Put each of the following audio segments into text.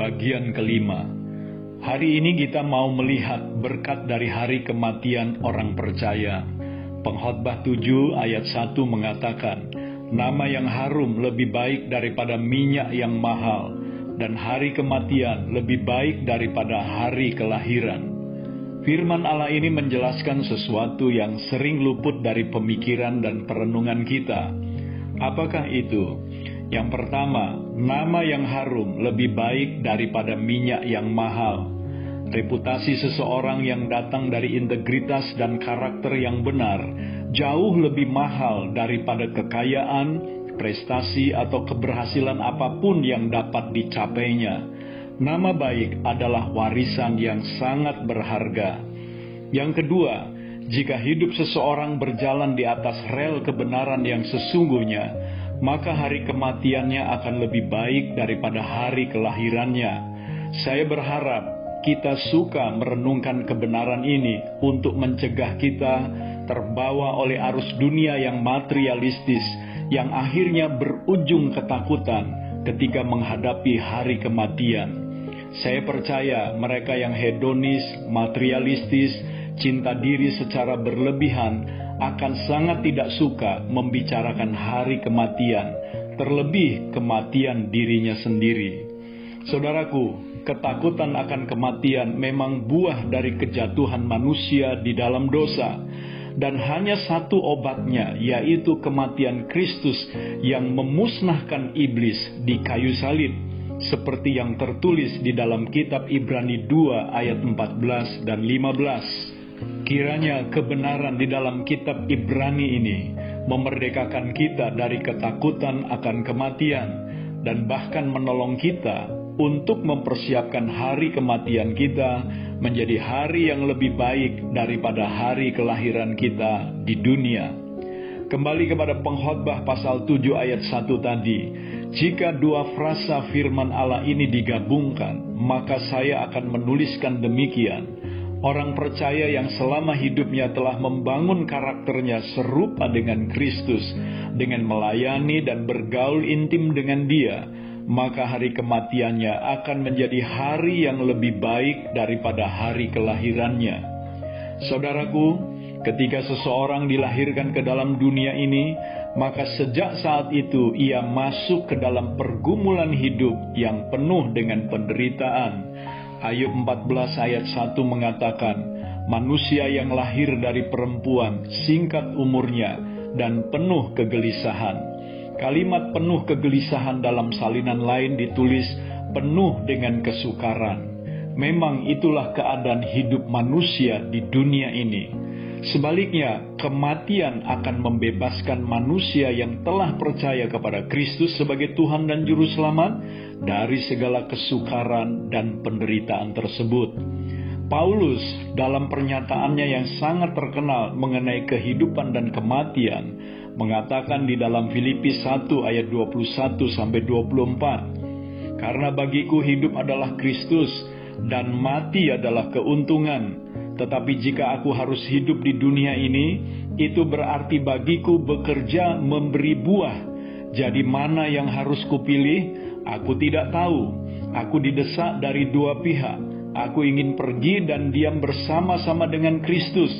bagian kelima. Hari ini kita mau melihat berkat dari hari kematian orang percaya. Pengkhotbah 7 ayat 1 mengatakan, Nama yang harum lebih baik daripada minyak yang mahal, dan hari kematian lebih baik daripada hari kelahiran. Firman Allah ini menjelaskan sesuatu yang sering luput dari pemikiran dan perenungan kita. Apakah itu? Yang pertama, nama yang harum lebih baik daripada minyak yang mahal. Reputasi seseorang yang datang dari integritas dan karakter yang benar jauh lebih mahal daripada kekayaan, prestasi, atau keberhasilan apa pun yang dapat dicapainya. Nama baik adalah warisan yang sangat berharga. Yang kedua, jika hidup seseorang berjalan di atas rel kebenaran yang sesungguhnya, maka hari kematiannya akan lebih baik daripada hari kelahirannya. Saya berharap kita suka merenungkan kebenaran ini untuk mencegah kita terbawa oleh arus dunia yang materialistis, yang akhirnya berujung ketakutan ketika menghadapi hari kematian. Saya percaya mereka yang hedonis, materialistis, cinta diri secara berlebihan akan sangat tidak suka membicarakan hari kematian, terlebih kematian dirinya sendiri. Saudaraku, ketakutan akan kematian memang buah dari kejatuhan manusia di dalam dosa, dan hanya satu obatnya, yaitu kematian Kristus yang memusnahkan iblis di kayu salib, seperti yang tertulis di dalam kitab Ibrani 2 ayat 14 dan 15. Kiranya kebenaran di dalam kitab Ibrani ini memerdekakan kita dari ketakutan akan kematian dan bahkan menolong kita untuk mempersiapkan hari kematian kita menjadi hari yang lebih baik daripada hari kelahiran kita di dunia. Kembali kepada pengkhotbah pasal 7 ayat 1 tadi, jika dua frasa firman Allah ini digabungkan, maka saya akan menuliskan demikian. Orang percaya yang selama hidupnya telah membangun karakternya serupa dengan Kristus, dengan melayani dan bergaul intim dengan Dia, maka hari kematiannya akan menjadi hari yang lebih baik daripada hari kelahirannya. Saudaraku, ketika seseorang dilahirkan ke dalam dunia ini, maka sejak saat itu ia masuk ke dalam pergumulan hidup yang penuh dengan penderitaan Ayub 14 ayat 1 mengatakan, manusia yang lahir dari perempuan singkat umurnya dan penuh kegelisahan. Kalimat penuh kegelisahan dalam salinan lain ditulis penuh dengan kesukaran. Memang itulah keadaan hidup manusia di dunia ini. Sebaliknya, kematian akan membebaskan manusia yang telah percaya kepada Kristus sebagai Tuhan dan Juru Selamat dari segala kesukaran dan penderitaan tersebut. Paulus dalam pernyataannya yang sangat terkenal mengenai kehidupan dan kematian mengatakan di dalam Filipi 1 ayat 21 sampai 24 Karena bagiku hidup adalah Kristus dan mati adalah keuntungan tetapi jika aku harus hidup di dunia ini, itu berarti bagiku bekerja memberi buah. Jadi mana yang harus kupilih? Aku tidak tahu. Aku didesak dari dua pihak. Aku ingin pergi dan diam bersama-sama dengan Kristus.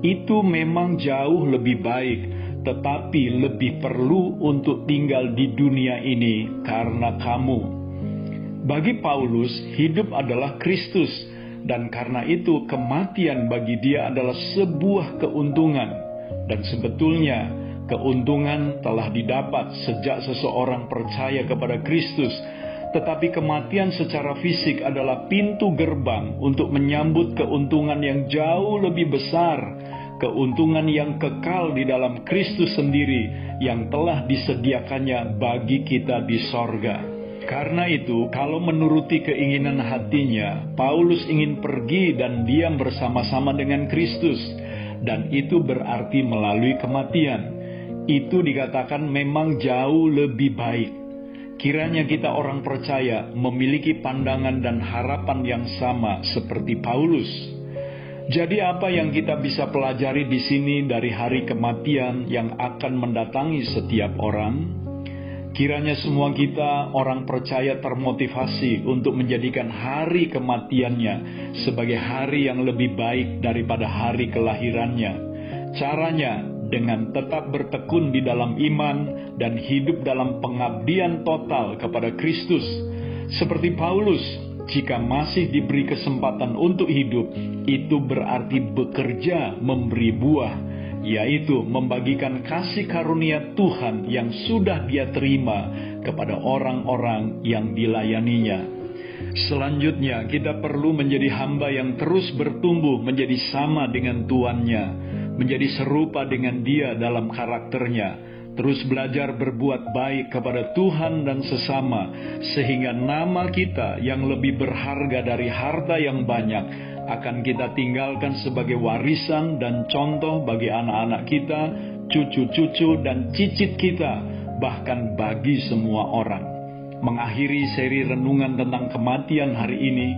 Itu memang jauh lebih baik, tetapi lebih perlu untuk tinggal di dunia ini karena kamu. Bagi Paulus, hidup adalah Kristus dan karena itu kematian bagi dia adalah sebuah keuntungan. Dan sebetulnya keuntungan telah didapat sejak seseorang percaya kepada Kristus. Tetapi kematian secara fisik adalah pintu gerbang untuk menyambut keuntungan yang jauh lebih besar. Keuntungan yang kekal di dalam Kristus sendiri yang telah disediakannya bagi kita di sorga. Karena itu, kalau menuruti keinginan hatinya, Paulus ingin pergi dan diam bersama-sama dengan Kristus, dan itu berarti melalui kematian. Itu dikatakan memang jauh lebih baik. Kiranya kita orang percaya memiliki pandangan dan harapan yang sama seperti Paulus. Jadi, apa yang kita bisa pelajari di sini dari hari kematian yang akan mendatangi setiap orang? Kiranya semua kita orang percaya termotivasi untuk menjadikan hari kematiannya sebagai hari yang lebih baik daripada hari kelahirannya. Caranya dengan tetap bertekun di dalam iman dan hidup dalam pengabdian total kepada Kristus. Seperti Paulus, jika masih diberi kesempatan untuk hidup, itu berarti bekerja memberi buah yaitu membagikan kasih karunia Tuhan yang sudah dia terima kepada orang-orang yang dilayaninya. Selanjutnya, kita perlu menjadi hamba yang terus bertumbuh menjadi sama dengan tuannya, menjadi serupa dengan dia dalam karakternya, terus belajar berbuat baik kepada Tuhan dan sesama, sehingga nama kita yang lebih berharga dari harta yang banyak akan kita tinggalkan sebagai warisan dan contoh bagi anak-anak kita, cucu-cucu, dan cicit kita, bahkan bagi semua orang. Mengakhiri seri renungan tentang kematian hari ini,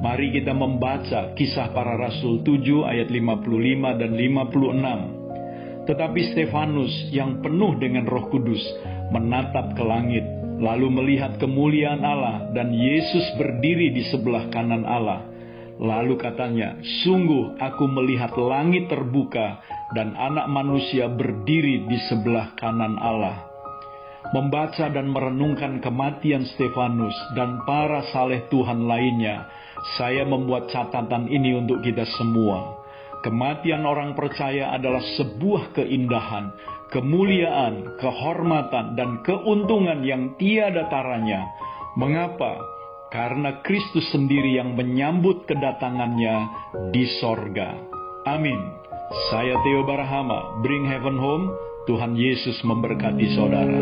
mari kita membaca kisah para rasul 7 ayat 55 dan 56. Tetapi Stefanus yang penuh dengan roh kudus menatap ke langit, lalu melihat kemuliaan Allah dan Yesus berdiri di sebelah kanan Allah Lalu katanya, "Sungguh aku melihat langit terbuka dan Anak Manusia berdiri di sebelah kanan Allah." Membaca dan merenungkan kematian Stefanus dan para saleh Tuhan lainnya, saya membuat catatan ini untuk kita semua. Kematian orang percaya adalah sebuah keindahan, kemuliaan, kehormatan, dan keuntungan yang tiada taranya. Mengapa? karena Kristus sendiri yang menyambut kedatangannya di sorga. Amin. Saya Theo Barahama, Bring Heaven Home. Tuhan Yesus memberkati saudara.